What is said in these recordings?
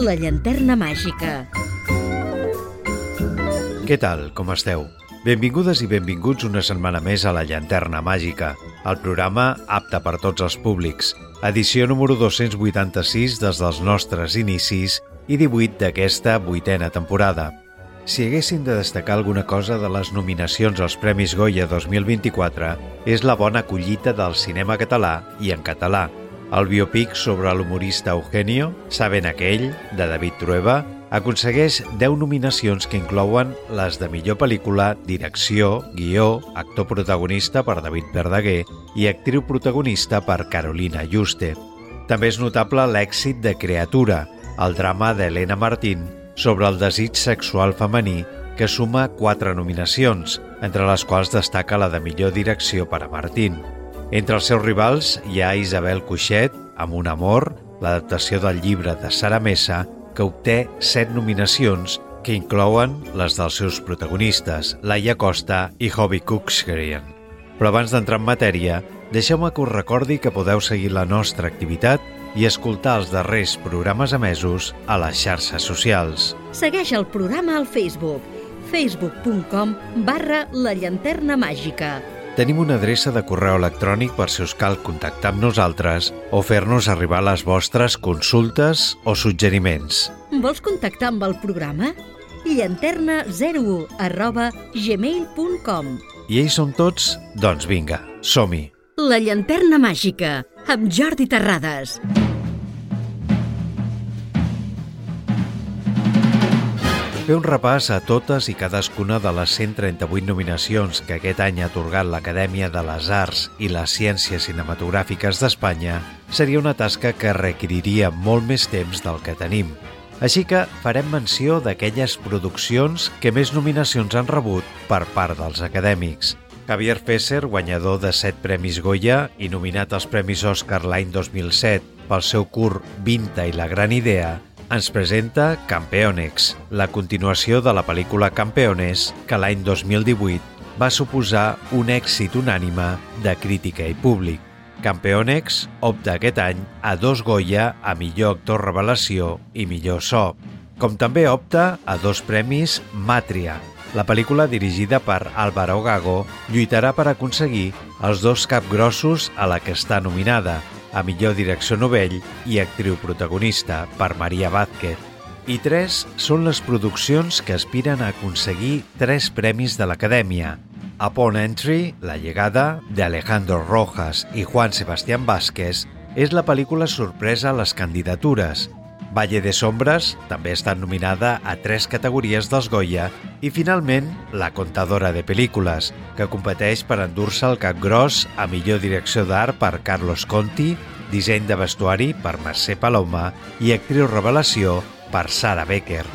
La llanterna màgica. Què tal, com esteu? Benvingudes i benvinguts una setmana més a La Llanterna Màgica, el programa apte per tots els públics. Edició número 286 des dels nostres inicis i 18 d'aquesta vuitena temporada. Si haguéssim de destacar alguna cosa de les nominacions als Premis Goya 2024 és la bona collita del cinema català i en català. El biopic sobre l'humorista Eugenio, Saben aquell, de David Trueba, aconsegueix 10 nominacions que inclouen les de millor pel·lícula, direcció, guió, actor protagonista per David Verdaguer i actriu protagonista per Carolina Juste. També és notable l'èxit de Creatura, el drama d'Helena Martín sobre el desig sexual femení que suma quatre nominacions, entre les quals destaca la de millor direcció per a Martín. Entre els seus rivals hi ha Isabel Cuixet, amb un amor, l'adaptació del llibre de Sara Mesa, que obté set nominacions que inclouen les dels seus protagonistes, Laia Costa i Hobby Cooksgrian. Però abans d'entrar en matèria, deixeu-me que us recordi que podeu seguir la nostra activitat i escoltar els darrers programes emesos a les xarxes socials. Segueix el programa al Facebook facebook.com barra la llanterna màgica. Tenim una adreça de correu electrònic per si us cal contactar amb nosaltres o fer-nos arribar les vostres consultes o suggeriments. Vols contactar amb el programa? llanterna01 arroba gmail.com I ells són tots? Doncs vinga, som-hi! La llanterna màgica, amb Jordi Terrades. Fer un repàs a totes i cadascuna de les 138 nominacions que aquest any ha atorgat l'Acadèmia de les Arts i les Ciències Cinematogràfiques d'Espanya seria una tasca que requeriria molt més temps del que tenim. Així que farem menció d'aquelles produccions que més nominacions han rebut per part dels acadèmics. Javier Fesser, guanyador de 7 Premis Goya i nominat als Premis Oscar l'any 2007 pel seu curt Vinta i la gran idea, ens presenta Campeonex, la continuació de la pel·lícula Campeones, que l'any 2018 va suposar un èxit unànime de crítica i públic. Campeonex opta aquest any a dos Goya a millor actor revelació i millor so, com també opta a dos premis Matria. La pel·lícula, dirigida per Álvaro Gago, lluitarà per aconseguir els dos capgrossos a la que està nominada, a millor direcció novell i actriu protagonista per Maria Vázquez. I tres són les produccions que aspiren a aconseguir tres premis de l'Acadèmia. Upon Entry, La llegada, de Alejandro Rojas i Juan Sebastián Vázquez, és la pel·lícula sorpresa a les candidatures. Valle de Sombras també està nominada a tres categories dels Goya i, finalment, La contadora de pel·lícules, que competeix per endur-se el cap gros a millor direcció d'art per Carlos Conti, disseny de vestuari per Mercè Paloma i actriu revelació per Sara Becker.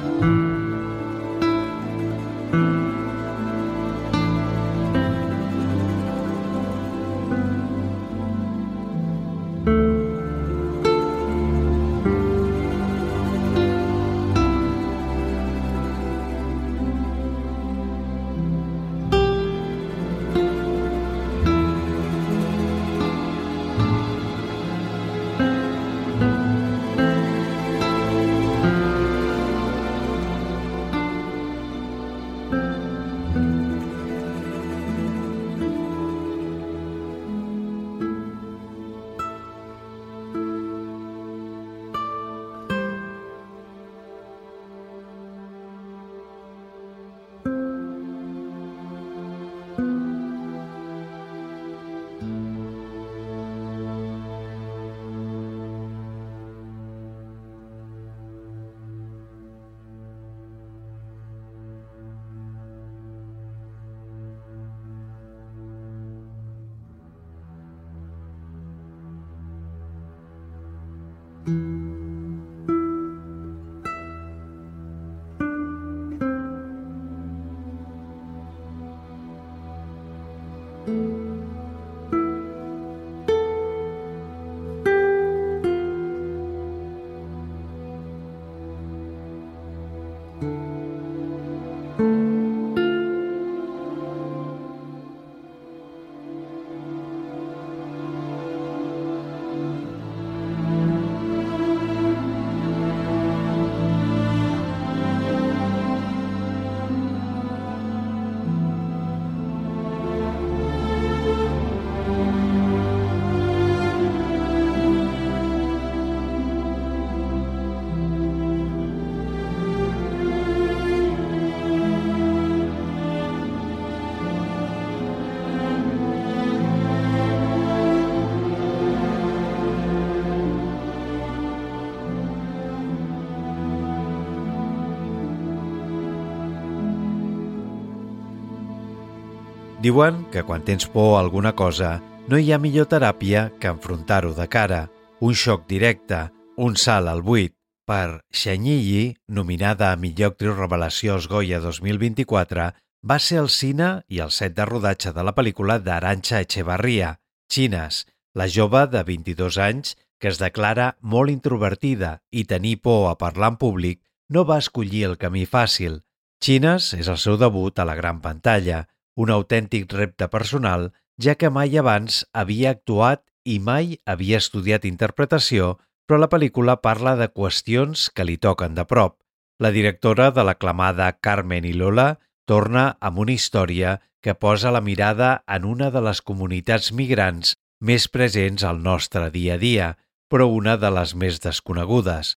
Diuen que quan tens por a alguna cosa no hi ha millor teràpia que enfrontar-ho de cara. Un xoc directe, un salt al buit. Per Xanyilli, nominada a millor actriu revelació Goya 2024, va ser el cine i el set de rodatge de la pel·lícula d'Arancha Echevarria, Xines, la jove de 22 anys que es declara molt introvertida i tenir por a parlar en públic, no va escollir el camí fàcil. Xines és el seu debut a la gran pantalla, un autèntic repte personal, ja que mai abans havia actuat i mai havia estudiat interpretació, però la pel·lícula parla de qüestions que li toquen de prop. La directora de l'aclamada Carmen i Lola torna amb una història que posa la mirada en una de les comunitats migrants més presents al nostre dia a dia, però una de les més desconegudes.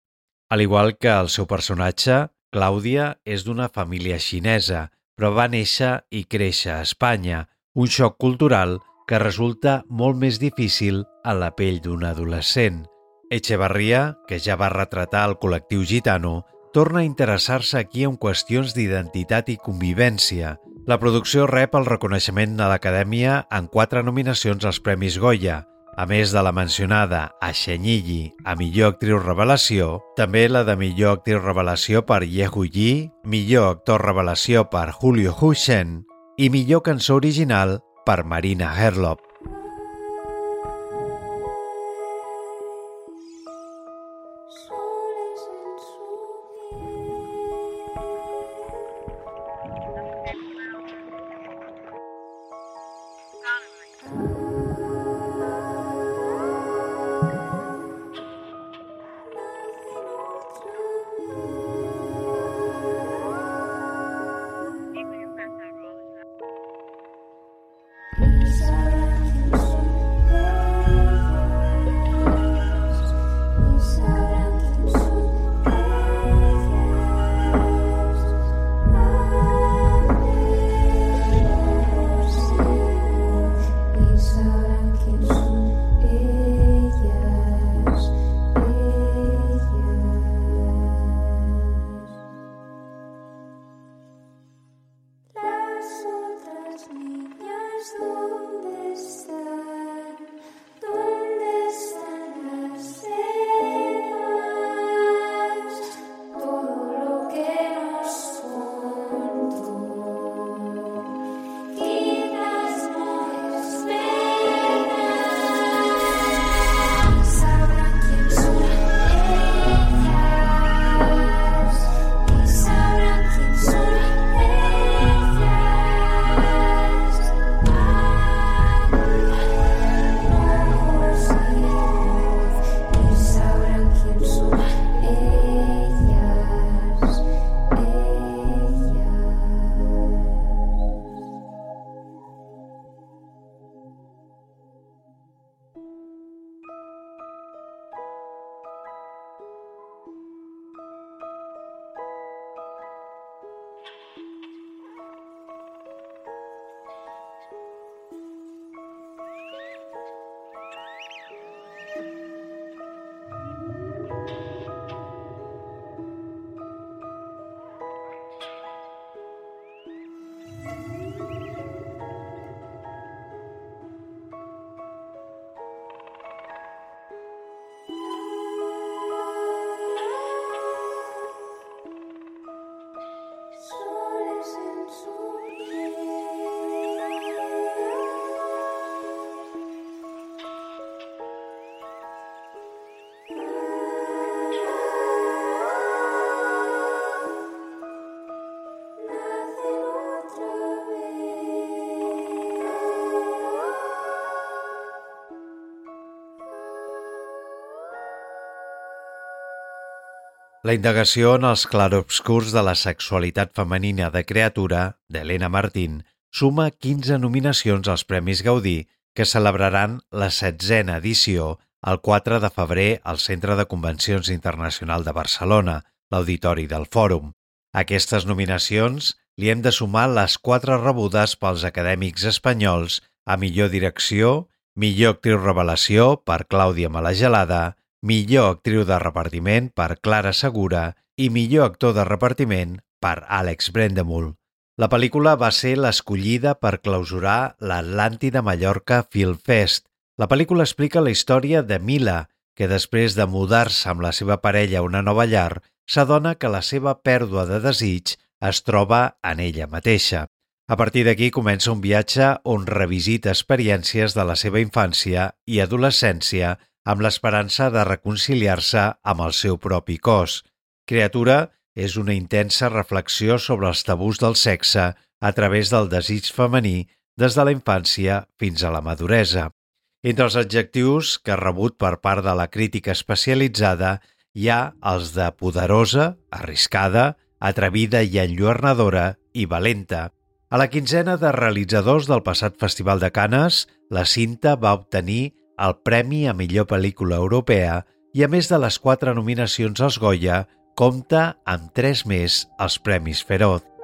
Al igual que el seu personatge, Clàudia és d'una família xinesa, però va néixer i créixer a Espanya, un xoc cultural que resulta molt més difícil a la pell d'un adolescent. Echevarria, que ja va retratar el col·lectiu gitano, torna a interessar-se aquí en qüestions d'identitat i convivència. La producció rep el reconeixement de l'Acadèmia en quatre nominacions als Premis Goya, a més de la mencionada a Xenyilli a millor actriu revelació, també la de millor actriu revelació per Yehu Yi, millor actor revelació per Julio Hushen i millor cançó original per Marina Herlop. La indagació en els clarobscurs de la sexualitat femenina de criatura, d'Helena Martín, suma 15 nominacions als Premis Gaudí, que celebraran la setzena edició el 4 de febrer al Centre de Convencions Internacional de Barcelona, l'Auditori del Fòrum. aquestes nominacions li hem de sumar les quatre rebudes pels acadèmics espanyols a millor direcció, millor actriu revelació per Clàudia Malagelada, millor actriu de repartiment per Clara Segura i millor actor de repartiment per Àlex Brendemul. La pel·lícula va ser l'escollida per clausurar l'Atlàntida Mallorca Film Fest. La pel·lícula explica la història de Mila, que després de mudar-se amb la seva parella a una nova llar, s'adona que la seva pèrdua de desig es troba en ella mateixa. A partir d'aquí comença un viatge on revisita experiències de la seva infància i adolescència amb l'esperança de reconciliar-se amb el seu propi cos. Criatura és una intensa reflexió sobre els tabús del sexe a través del desig femení des de la infància fins a la maduresa. Entre els adjectius que ha rebut per part de la crítica especialitzada hi ha els de poderosa, arriscada, atrevida i enlluernadora i valenta. A la quinzena de realitzadors del passat Festival de Canes, la cinta va obtenir el Premi a millor pel·lícula europea i, a més de les quatre nominacions als Goya, compta amb tres més als Premis Feroz.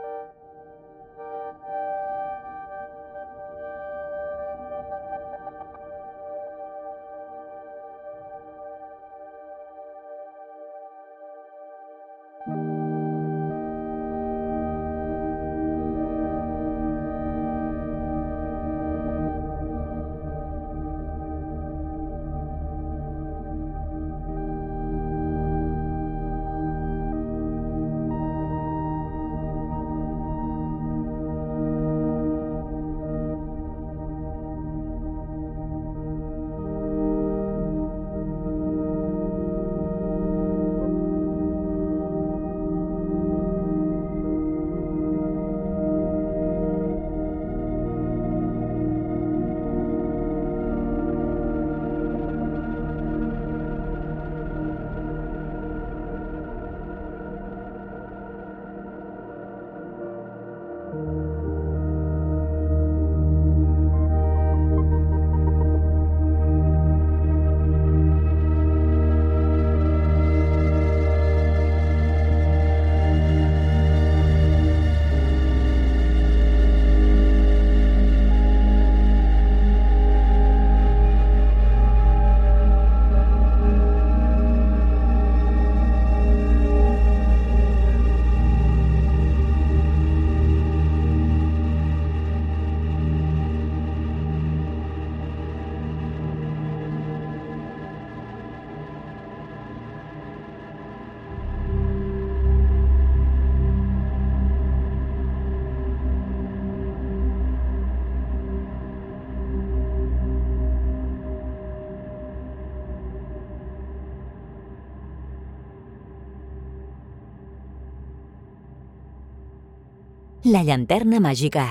La llanterna màgica,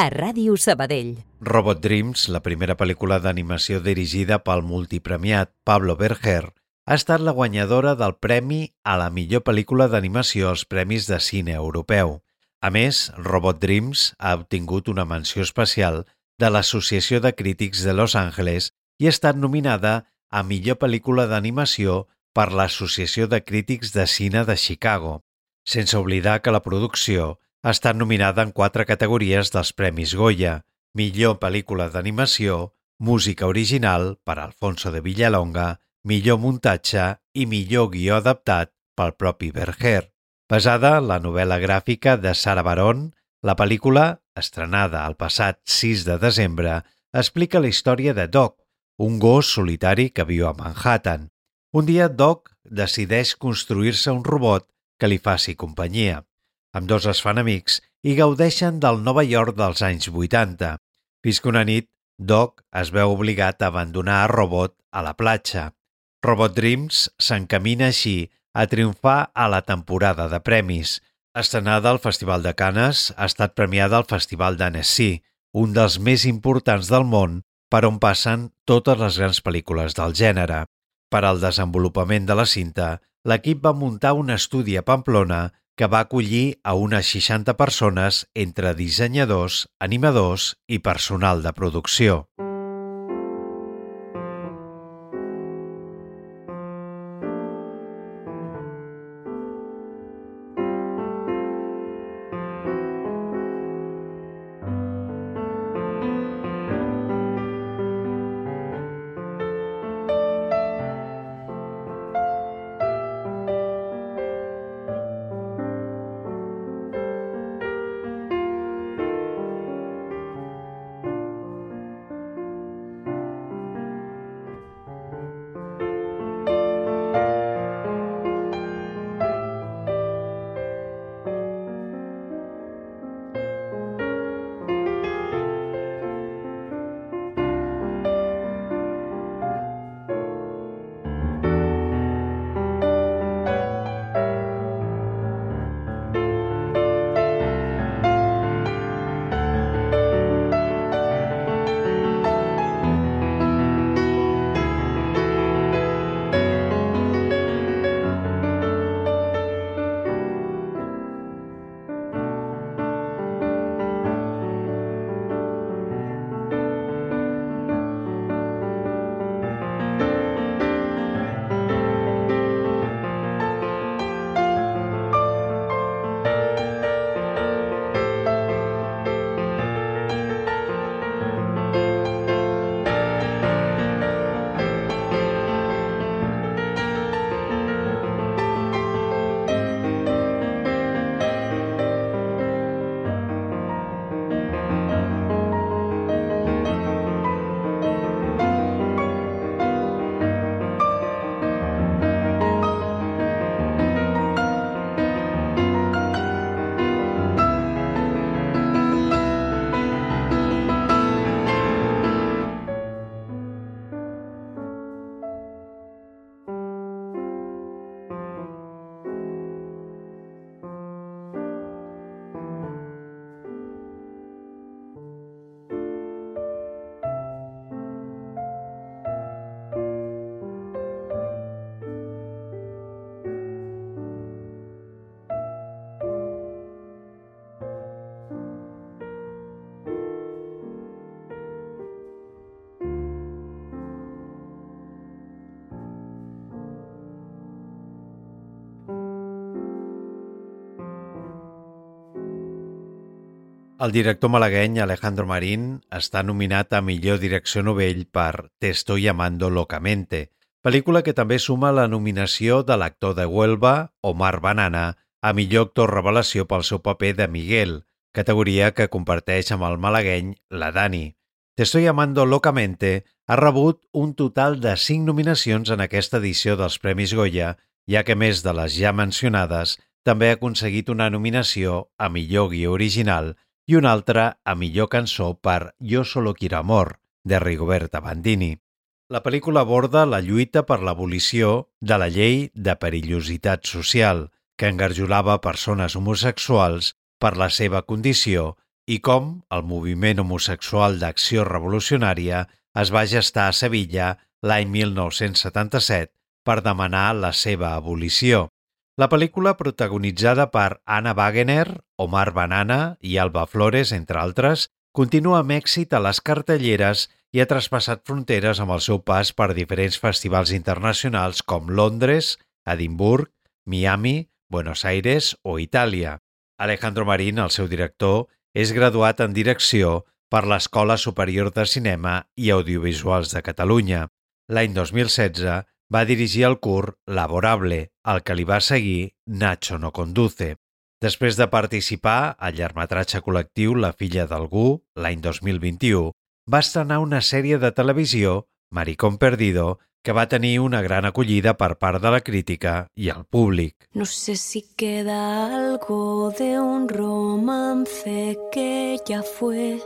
a Ràdio Sabadell. Robot Dreams, la primera pel·lícula d'animació dirigida pel multipremiat Pablo Berger, ha estat la guanyadora del Premi a la millor pel·lícula d'animació als Premis de Cine Europeu. A més, Robot Dreams ha obtingut una menció especial de l'Associació de Crítics de Los Angeles i ha estat nominada a millor pel·lícula d'animació per l'Associació de Crítics de Cine de Chicago, sense oblidar que la producció ha estat nominada en quatre categories dels Premis Goya, millor pel·lícula d'animació, música original per Alfonso de Villalonga, millor muntatge i millor guió adaptat pel propi Berger. Basada en la novel·la gràfica de Sara Baron, la pel·lícula, estrenada el passat 6 de desembre, explica la història de Doc, un gos solitari que viu a Manhattan. Un dia Doc decideix construir-se un robot que li faci companyia. Amb dos es fan amics i gaudeixen del Nova York dels anys 80, fins que una nit Doc es veu obligat a abandonar a Robot a la platja. Robot Dreams s'encamina així a triomfar a la temporada de premis. Estrenada al Festival de Canes, ha estat premiada al Festival d'Annecy, un dels més importants del món per on passen totes les grans pel·lícules del gènere. Per al desenvolupament de la cinta, l'equip va muntar un estudi a Pamplona que va acollir a unes 60 persones entre dissenyadors, animadors i personal de producció. El director malagueny Alejandro Marín està nominat a millor direcció novell per Te estoy amando locamente, pel·lícula que també suma la nominació de l'actor de Huelva, Omar Banana, a millor actor revelació pel seu paper de Miguel, categoria que comparteix amb el malagueny la Dani. Te estoy amando locamente ha rebut un total de 5 nominacions en aquesta edició dels Premis Goya, ja que més de les ja mencionades també ha aconseguit una nominació a millor guió original i una altra a millor cançó per Yo solo quiero amor, de Rigoberta Bandini. La pel·lícula aborda la lluita per l'abolició de la llei de perillositat social, que engarjolava persones homosexuals per la seva condició i com el moviment homosexual d'acció revolucionària es va gestar a Sevilla l'any 1977 per demanar la seva abolició. La pel·lícula, protagonitzada per Anna Wagener, Omar Banana i Alba Flores, entre altres, continua amb èxit a les cartelleres i ha traspassat fronteres amb el seu pas per diferents festivals internacionals com Londres, Edimburg, Miami, Buenos Aires o Itàlia. Alejandro Marín, el seu director, és graduat en direcció per l'Escola Superior de Cinema i Audiovisuals de Catalunya. L'any 2016 va dirigir el curt Laborable, al que li va seguir Nacho no conduce. Després de participar al llargmetratge col·lectiu La filla d'algú, l'any 2021, va estrenar una sèrie de televisió, Maricón Perdido, que va tenir una gran acollida per part de la crítica i el públic. No sé si queda algo de un romance que ya fue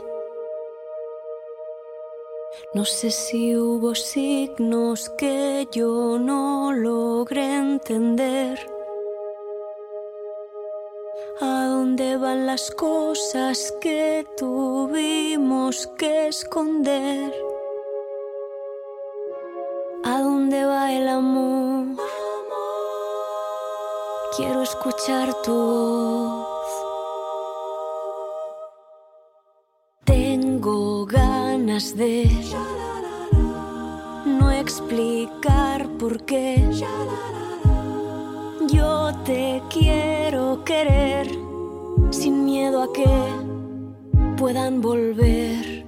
No sé si hubo signos que yo no logré entender. ¿A dónde van las cosas que tuvimos que esconder? ¿A dónde va el amor? Quiero escuchar tu voz. De no explicar por qué. Yo te quiero querer sin miedo a que puedan volver.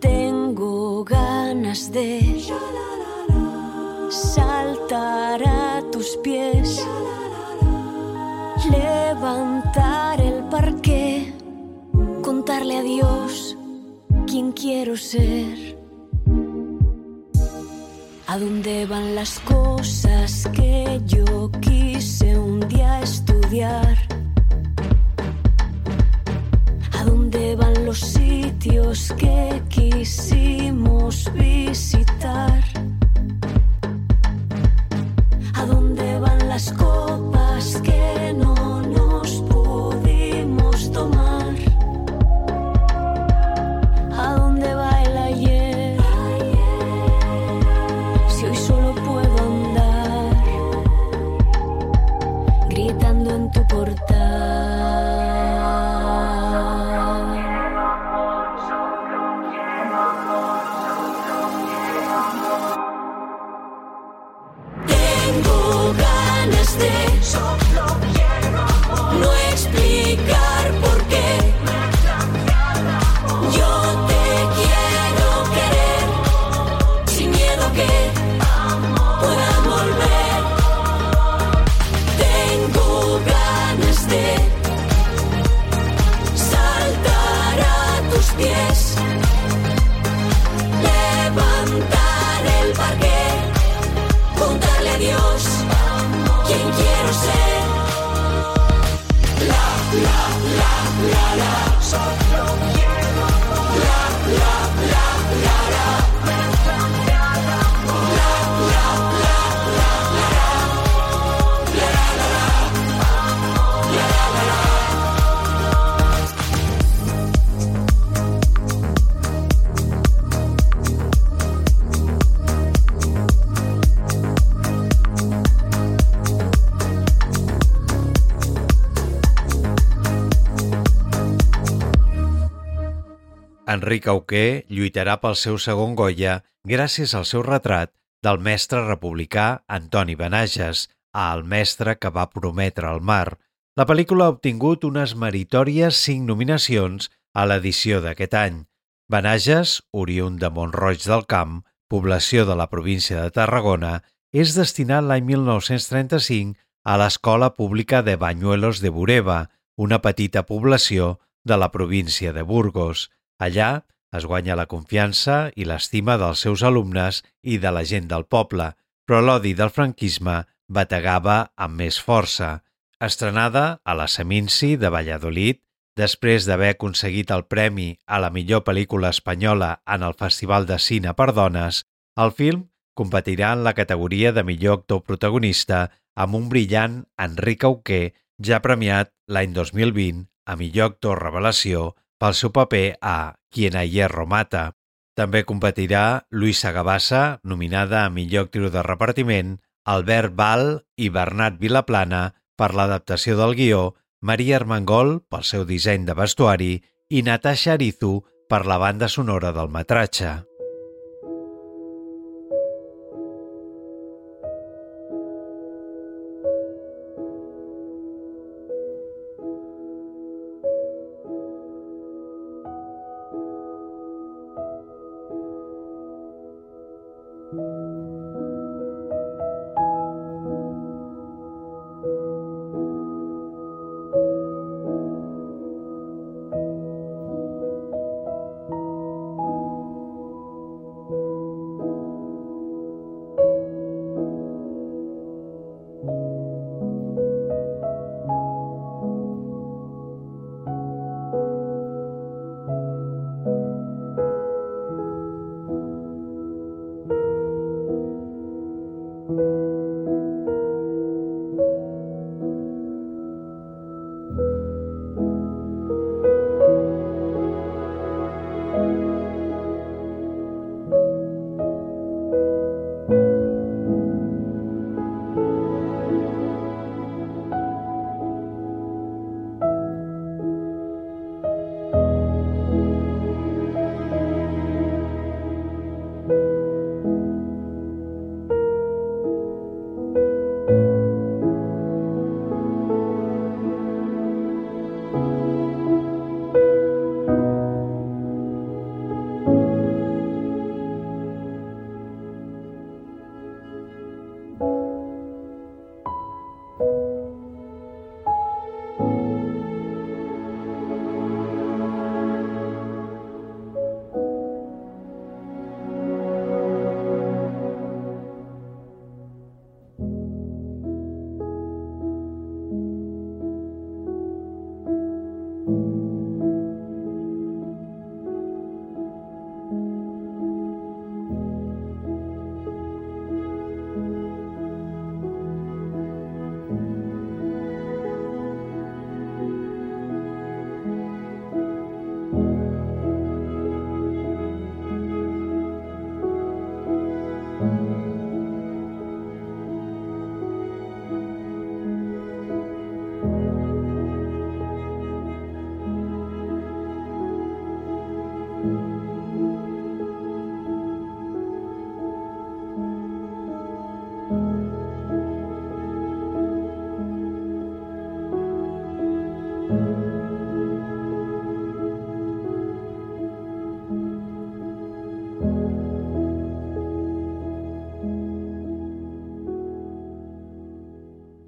Tengo ganas de saltar a tus pies, levantar el parque, contarle a Dios quiero ser. ¿A dónde van las cosas que yo quise un día estudiar? ¿A dónde van los sitios que quisimos visitar? ¿A dónde van las copas Enric Auqué lluitarà pel seu segon Goya gràcies al seu retrat del mestre republicà Antoni Benages a El mestre que va prometre el mar, La pel·lícula ha obtingut unes meritòries cinc nominacions a l'edició d'aquest any. Benages, oriunt de Montroig del Camp, població de la província de Tarragona, és destinat l'any 1935 a l'Escola Pública de Banyuelos de Bureba, una petita població de la província de Burgos. Allà es guanya la confiança i l'estima dels seus alumnes i de la gent del poble, però l'odi del franquisme bategava amb més força. Estrenada a la Seminci de Valladolid, després d'haver aconseguit el premi a la millor pel·lícula espanyola en el Festival de Cine per Dones, el film competirà en la categoria de millor actor protagonista amb un brillant Enric Auquer, ja premiat l'any 2020 a millor actor revelació pel seu paper a Quien a hierro mata. També competirà Luisa Gavassa, nominada a millor actriu de repartiment, Albert Val i Bernat Vilaplana per l'adaptació del guió, Maria Armengol pel seu disseny de vestuari i Natasha Arizu per la banda sonora del metratge.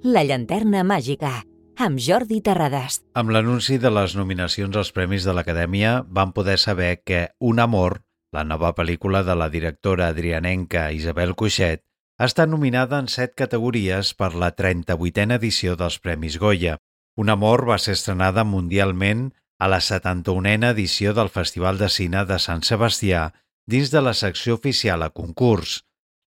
La llanterna màgica, amb Jordi Terrades. Amb l'anunci de les nominacions als Premis de l'Acadèmia vam poder saber que Un amor, la nova pel·lícula de la directora adrianenca Isabel Cuixet, està nominada en set categories per la 38a edició dels Premis Goya. Un amor va ser estrenada mundialment a la 71a edició del Festival de Cine de Sant Sebastià dins de la secció oficial a concurs.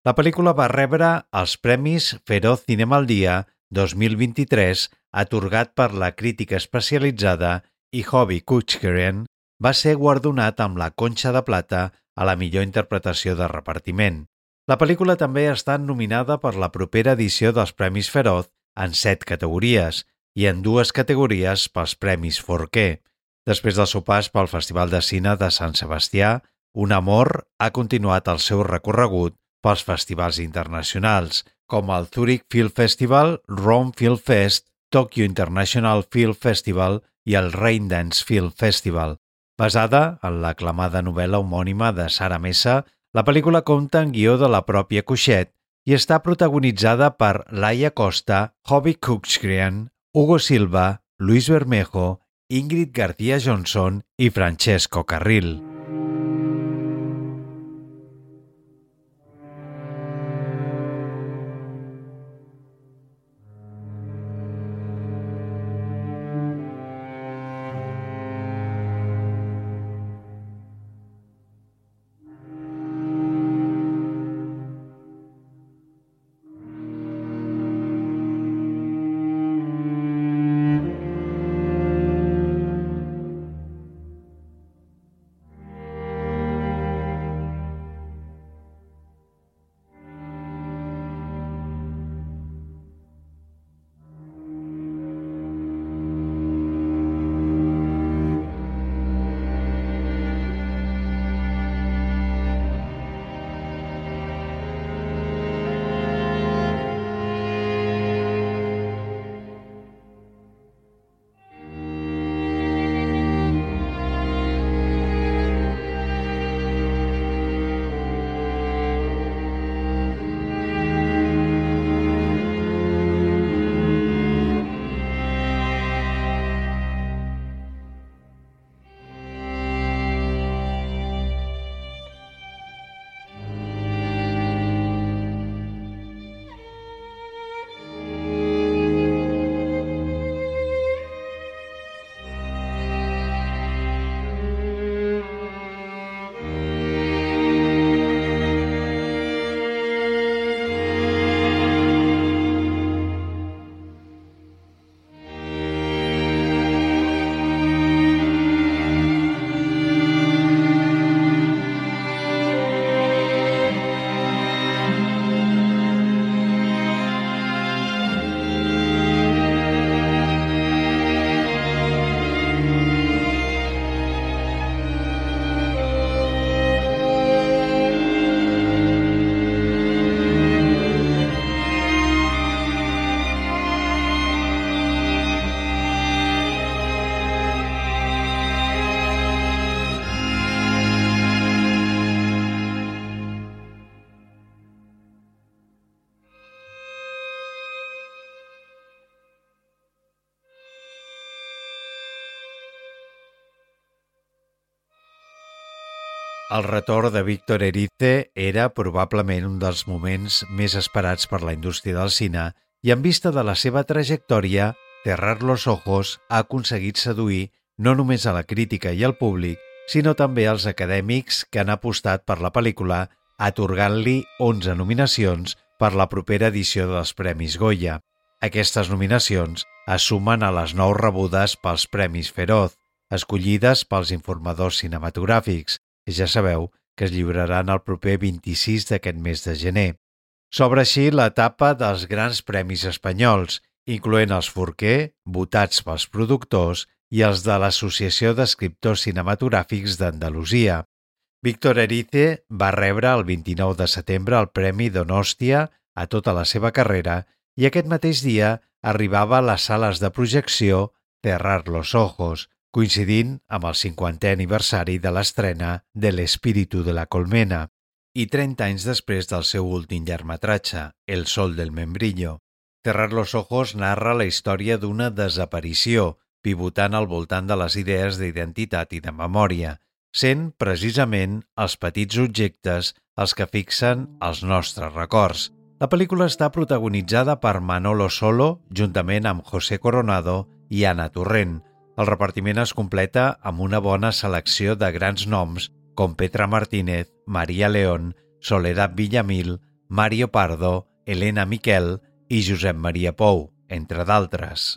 La pel·lícula va rebre els Premis Feroz Cinema al Dia 2023 atorgat per la crítica especialitzada i Hobby Kutschkeren va ser guardonat amb la Conxa de Plata a la millor interpretació de repartiment. La pel·lícula també ha estat nominada per la propera edició dels Premis Feroz en set categories i en dues categories pels Premis Forqué. Després del seu pas pel Festival de Cine de Sant Sebastià, Un amor ha continuat el seu recorregut pels festivals internacionals, com el Zurich Film Festival, Rome Film Fest Tokyo International Film Festival i el Raindance Film Festival. Basada en l'aclamada novel·la homònima de Sara Mesa, la pel·lícula compta en guió de la pròpia Cuixet i està protagonitzada per Laia Costa, Hobby Cooksgrian, Hugo Silva, Luis Bermejo, Ingrid García Johnson i Francesco Carril. El retorn de Víctor Erice era probablement un dels moments més esperats per la indústria del cine i en vista de la seva trajectòria, Cerrar los ojos ha aconseguit seduir no només a la crítica i al públic, sinó també als acadèmics que han apostat per la pel·lícula, atorgant-li 11 nominacions per la propera edició dels Premis Goya. Aquestes nominacions es sumen a les nou rebudes pels Premis Feroz, escollides pels informadors cinematogràfics, ja sabeu que es lliuraran el proper 26 d'aquest mes de gener. S'obre així l'etapa dels grans premis espanyols, incloent els Forquer, votats pels productors, i els de l'Associació d'Escriptors Cinematogràfics d'Andalusia. Víctor Erice va rebre el 29 de setembre el Premi Donòstia a tota la seva carrera i aquest mateix dia arribava a les sales de projecció Cerrar los ojos, coincidint amb el 50è aniversari de l'estrena de l'Espíritu de la Colmena i 30 anys després del seu últim llargmetratge, El sol del membrillo. Cerrar los ojos narra la història d'una desaparició, pivotant al voltant de les idees d'identitat i de memòria, sent precisament els petits objectes els que fixen els nostres records. La pel·lícula està protagonitzada per Manolo Solo, juntament amb José Coronado i Ana Torrent, el repartiment es completa amb una bona selecció de grans noms com Petra Martínez, Maria León, Soledad Villamil, Mario Pardo, Elena Miquel i Josep Maria Pou, entre d'altres.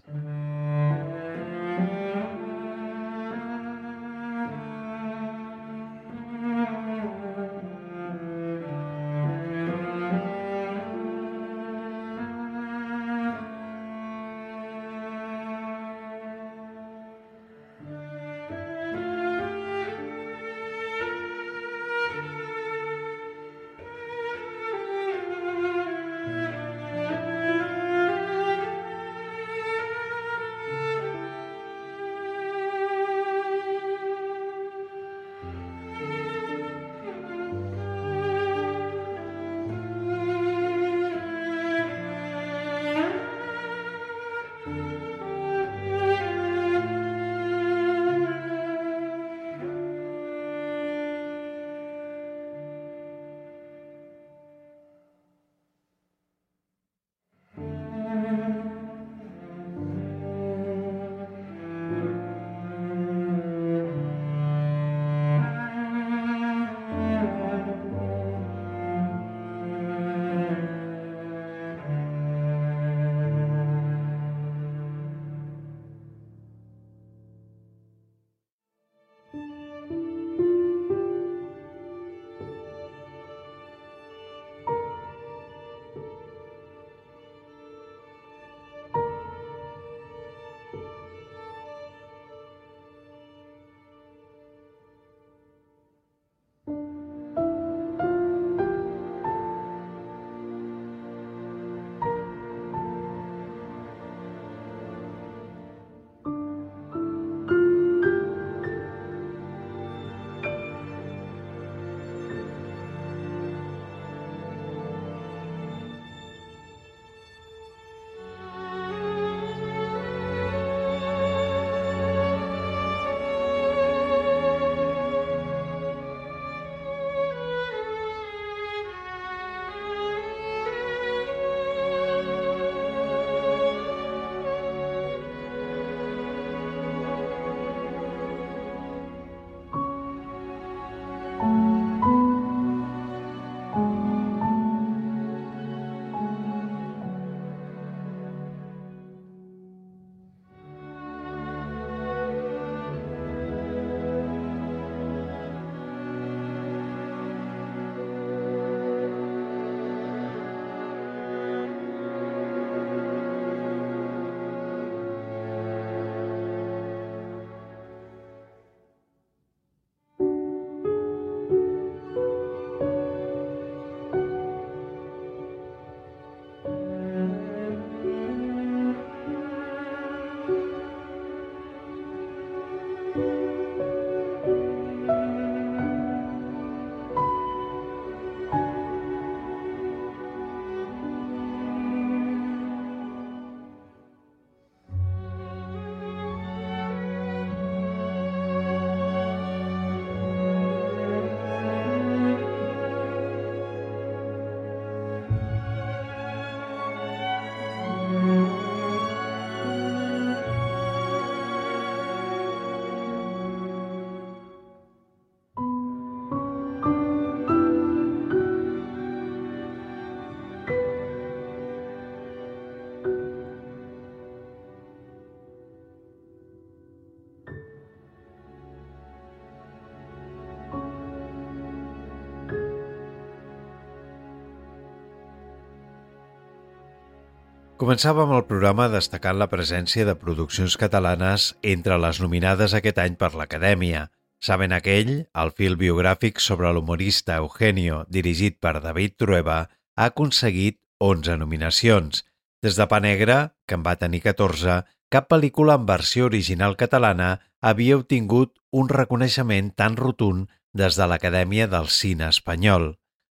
Començàvem el programa destacant la presència de produccions catalanes entre les nominades aquest any per l'Acadèmia. Saben aquell, el fil biogràfic sobre l'humorista Eugenio, dirigit per David Trueba, ha aconseguit 11 nominacions. Des de Pa Negre, que en va tenir 14, cap pel·lícula en versió original catalana havia obtingut un reconeixement tan rotund des de l'Acadèmia del Cine Espanyol.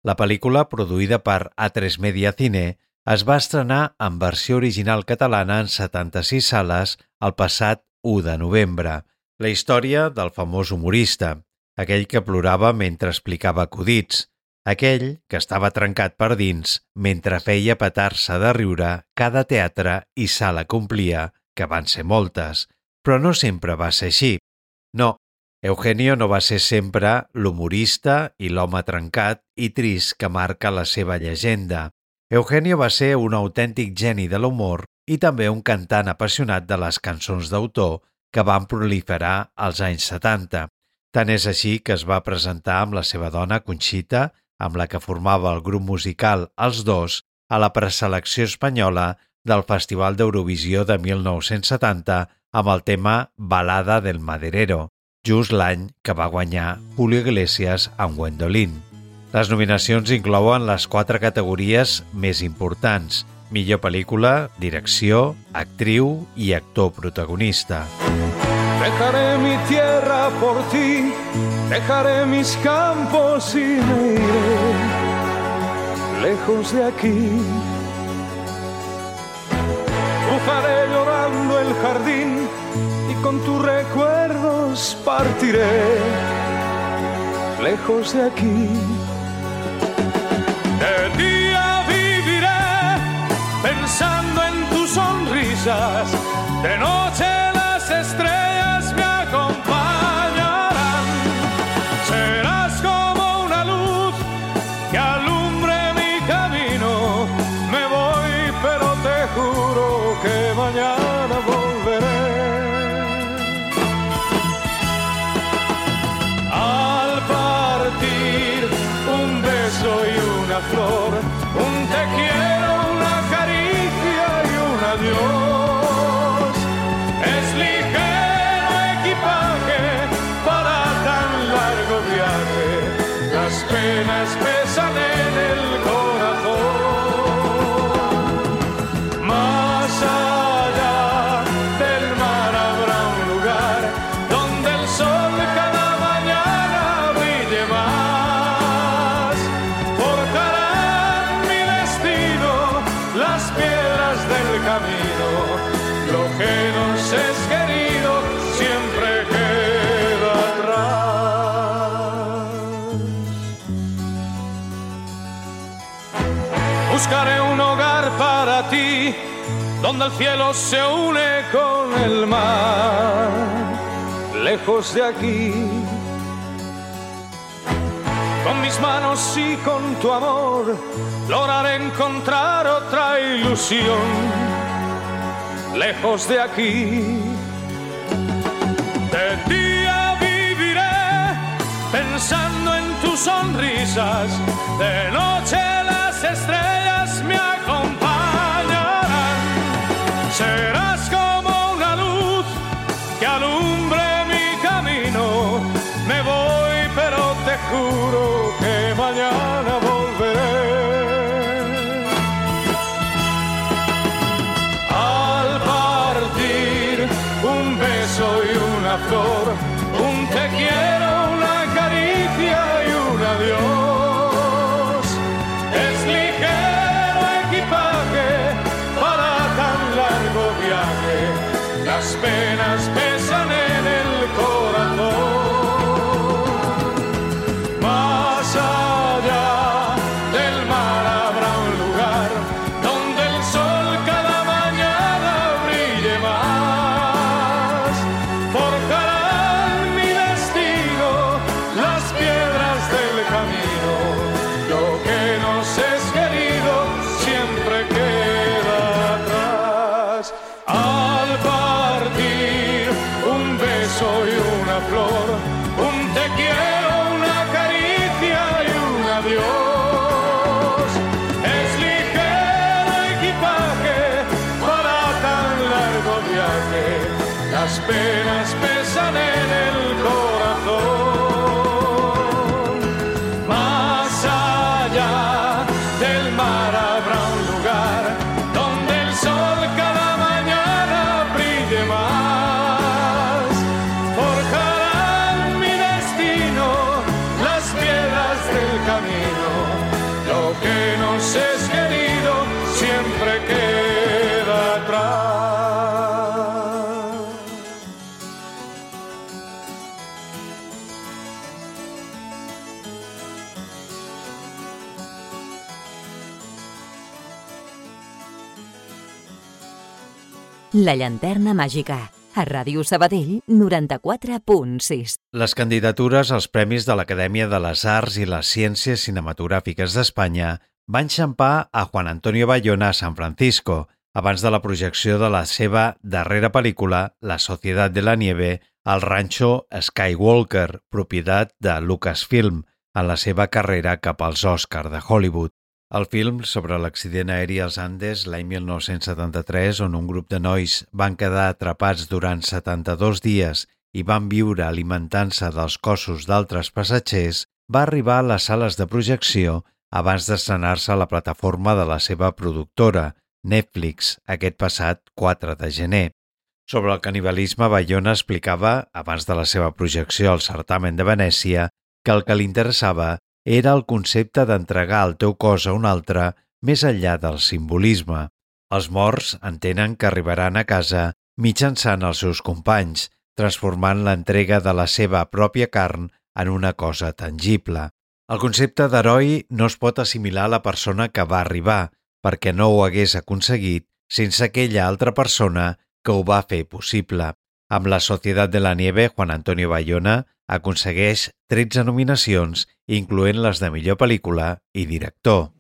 La pel·lícula, produïda per A3 Media Cine, es va estrenar en versió original catalana en 76 sales el passat 1 de novembre. La història del famós humorista, aquell que plorava mentre explicava acudits, aquell que estava trencat per dins mentre feia petar-se de riure cada teatre i sala complia, que van ser moltes, però no sempre va ser així. No, Eugenio no va ser sempre l'humorista i l'home trencat i trist que marca la seva llegenda. Eugenio va ser un autèntic geni de l'humor i també un cantant apassionat de les cançons d'autor que van proliferar als anys 70. Tant és així que es va presentar amb la seva dona Conxita, amb la que formava el grup musical Els Dos, a la preselecció espanyola del Festival d'Eurovisió de 1970 amb el tema Balada del Maderero, just l'any que va guanyar Julio Iglesias amb Gwendolyn. Les nominacions inclouen les quatre categories més importants, millor pel·lícula, direcció, actriu i actor protagonista. Dejaré mi tierra por ti, dejaré mis campos y me iré lejos de aquí. Cruzaré llorando el jardín y con tus recuerdos partiré lejos de aquí. cosas de no Buscaré un hogar para ti, donde el cielo se une con el mar, lejos de aquí. Con mis manos y con tu amor, lograré encontrar otra ilusión, lejos de aquí. De día viviré pensando en tus sonrisas, de noche las estrellas me acompañarán. Serás como una luz que alumbre mi camino. Me voy, pero te juro quiero una caricia y un adiós. Es ligero equipaje para tan largo viaje. Las penas La llanterna màgica. A Ràdio Sabadell 94.6. Les candidatures als Premis de l'Acadèmia de les Arts i les Ciències Cinematogràfiques d'Espanya van xampar a Juan Antonio Bayona a San Francisco abans de la projecció de la seva darrera pel·lícula, La Societat de la Nieve, al ranxo Skywalker, propietat de Lucasfilm, en la seva carrera cap als Oscars de Hollywood. El film sobre l'accident aeri als Andes l'any 1973, on un grup de nois van quedar atrapats durant 72 dies i van viure alimentant-se dels cossos d'altres passatgers, va arribar a les sales de projecció abans d'estrenar-se a la plataforma de la seva productora, Netflix, aquest passat 4 de gener. Sobre el canibalisme, Bayona explicava, abans de la seva projecció al certamen de Venècia, que el que li interessava era el concepte d'entregar el teu cos a un altre més enllà del simbolisme. Els morts entenen que arribaran a casa mitjançant els seus companys, transformant l'entrega de la seva pròpia carn en una cosa tangible. El concepte d'heroi no es pot assimilar a la persona que va arribar, perquè no ho hagués aconseguit sense aquella altra persona que ho va fer possible. Amb la Societat de la Nieve, Juan Antonio Bayona aconsegueix 13 nominacions, incloent les de millor pel·lícula i director.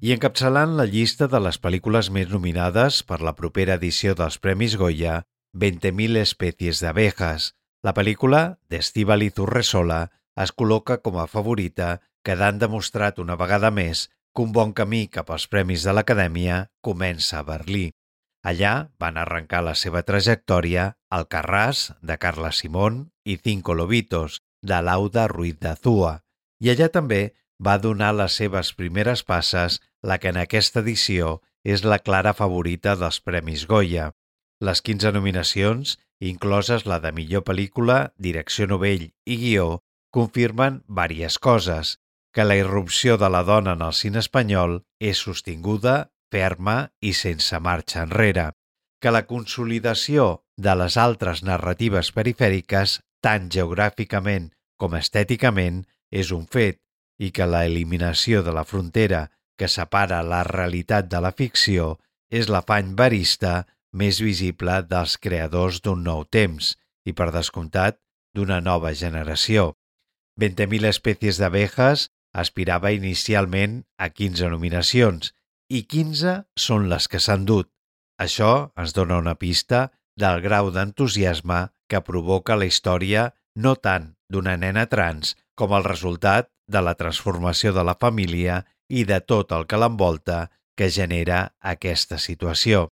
I encapçalant la llista de les pel·lícules més nominades per la propera edició dels Premis Goya, 20.000 especies d'abejas, la pel·lícula d'Estíbaliz Urresola es col·loca com a favorita, quedant demostrat una vegada més que un bon camí cap als Premis de l'Acadèmia comença a Berlí. Allà van arrencar la seva trajectòria Alcarràs, de Carla Simón, i Cinco Lobitos, de Lauda Ruiz de Azúa, i allà també va donar les seves primeres passes la que en aquesta edició és la clara favorita dels Premis Goya. Les 15 nominacions, incloses la de millor pel·lícula, direcció novell i guió, confirmen vàries coses, que la irrupció de la dona en el cine espanyol és sostinguda, ferma i sense marxa enrere, que la consolidació de les altres narratives perifèriques, tant geogràficament com estèticament, és un fet i que la eliminació de la frontera que separa la realitat de la ficció és l'afany barista més visible dels creadors d'un nou temps i, per descomptat, d'una nova generació. 20.000 espècies d'abejas aspirava inicialment a 15 nominacions i 15 són les que s'han dut. Això ens dona una pista del grau d'entusiasme que provoca la història no tant d'una nena trans com el resultat de la transformació de la família i de tot el que l'envolta que genera aquesta situació.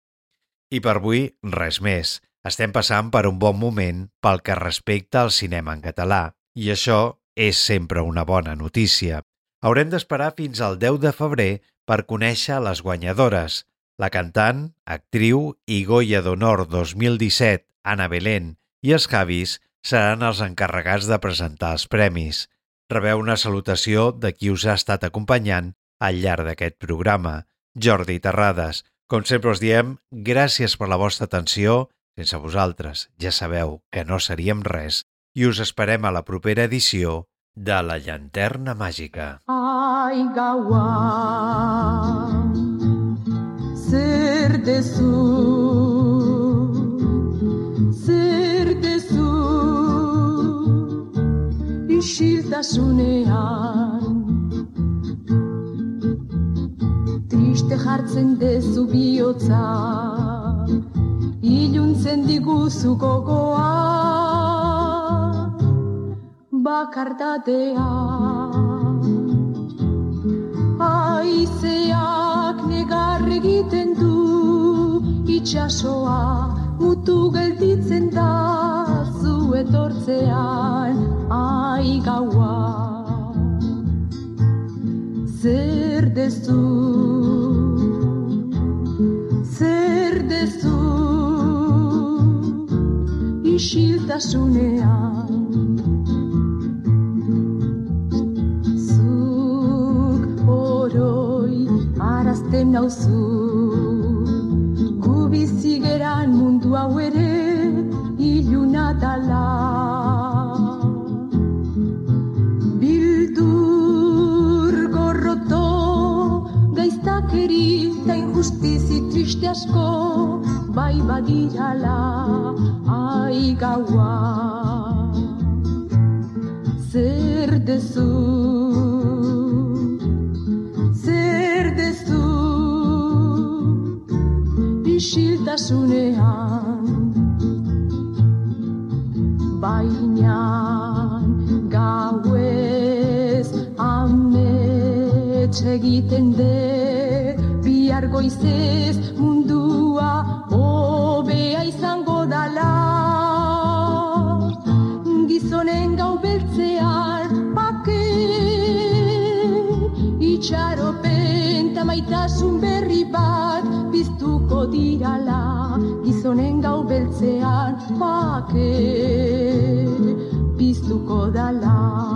I per avui, res més. Estem passant per un bon moment pel que respecta al cinema en català, i això és sempre una bona notícia. Haurem d'esperar fins al 10 de febrer per conèixer les guanyadores, la cantant, actriu i Goya d'Honor 2017, Ana Belén, i els Javis seran els encarregats de presentar els premis. Rebeu una salutació de qui us ha estat acompanyant al llarg d'aquest programa, Jordi Terrades. Com sempre us diem, gràcies per la vostra atenció. Sense vosaltres, ja sabeu que no seríem res. I us esperem a la propera edició de La Llanterna Màgica. Ai, gaua, zer dezu, zer dezu, isiltasunean. Triste jartzen dezu bihotza, iluntzen diguzu gogoa, bakardatea. Aizeak negar egiten du itxasoa mutu gelditzen da zu etortzean ai gaua zer dezu zer dezu isiltasunean Zuk oroi arazten nauzu. Gu bizi geran mundu hau ere iluna dala gaiztakeri eta injustizi triste asko bai badirala ai gaua zer dezu zer dezu isiltasunean baina gauez amets egiten de bihar goizez mundua hobea izango dala. Gizonen gau beltzean pake itxaropen ta maitasun berri bat biztuko dirala. Gizonen gau beltzean pake biztuko dala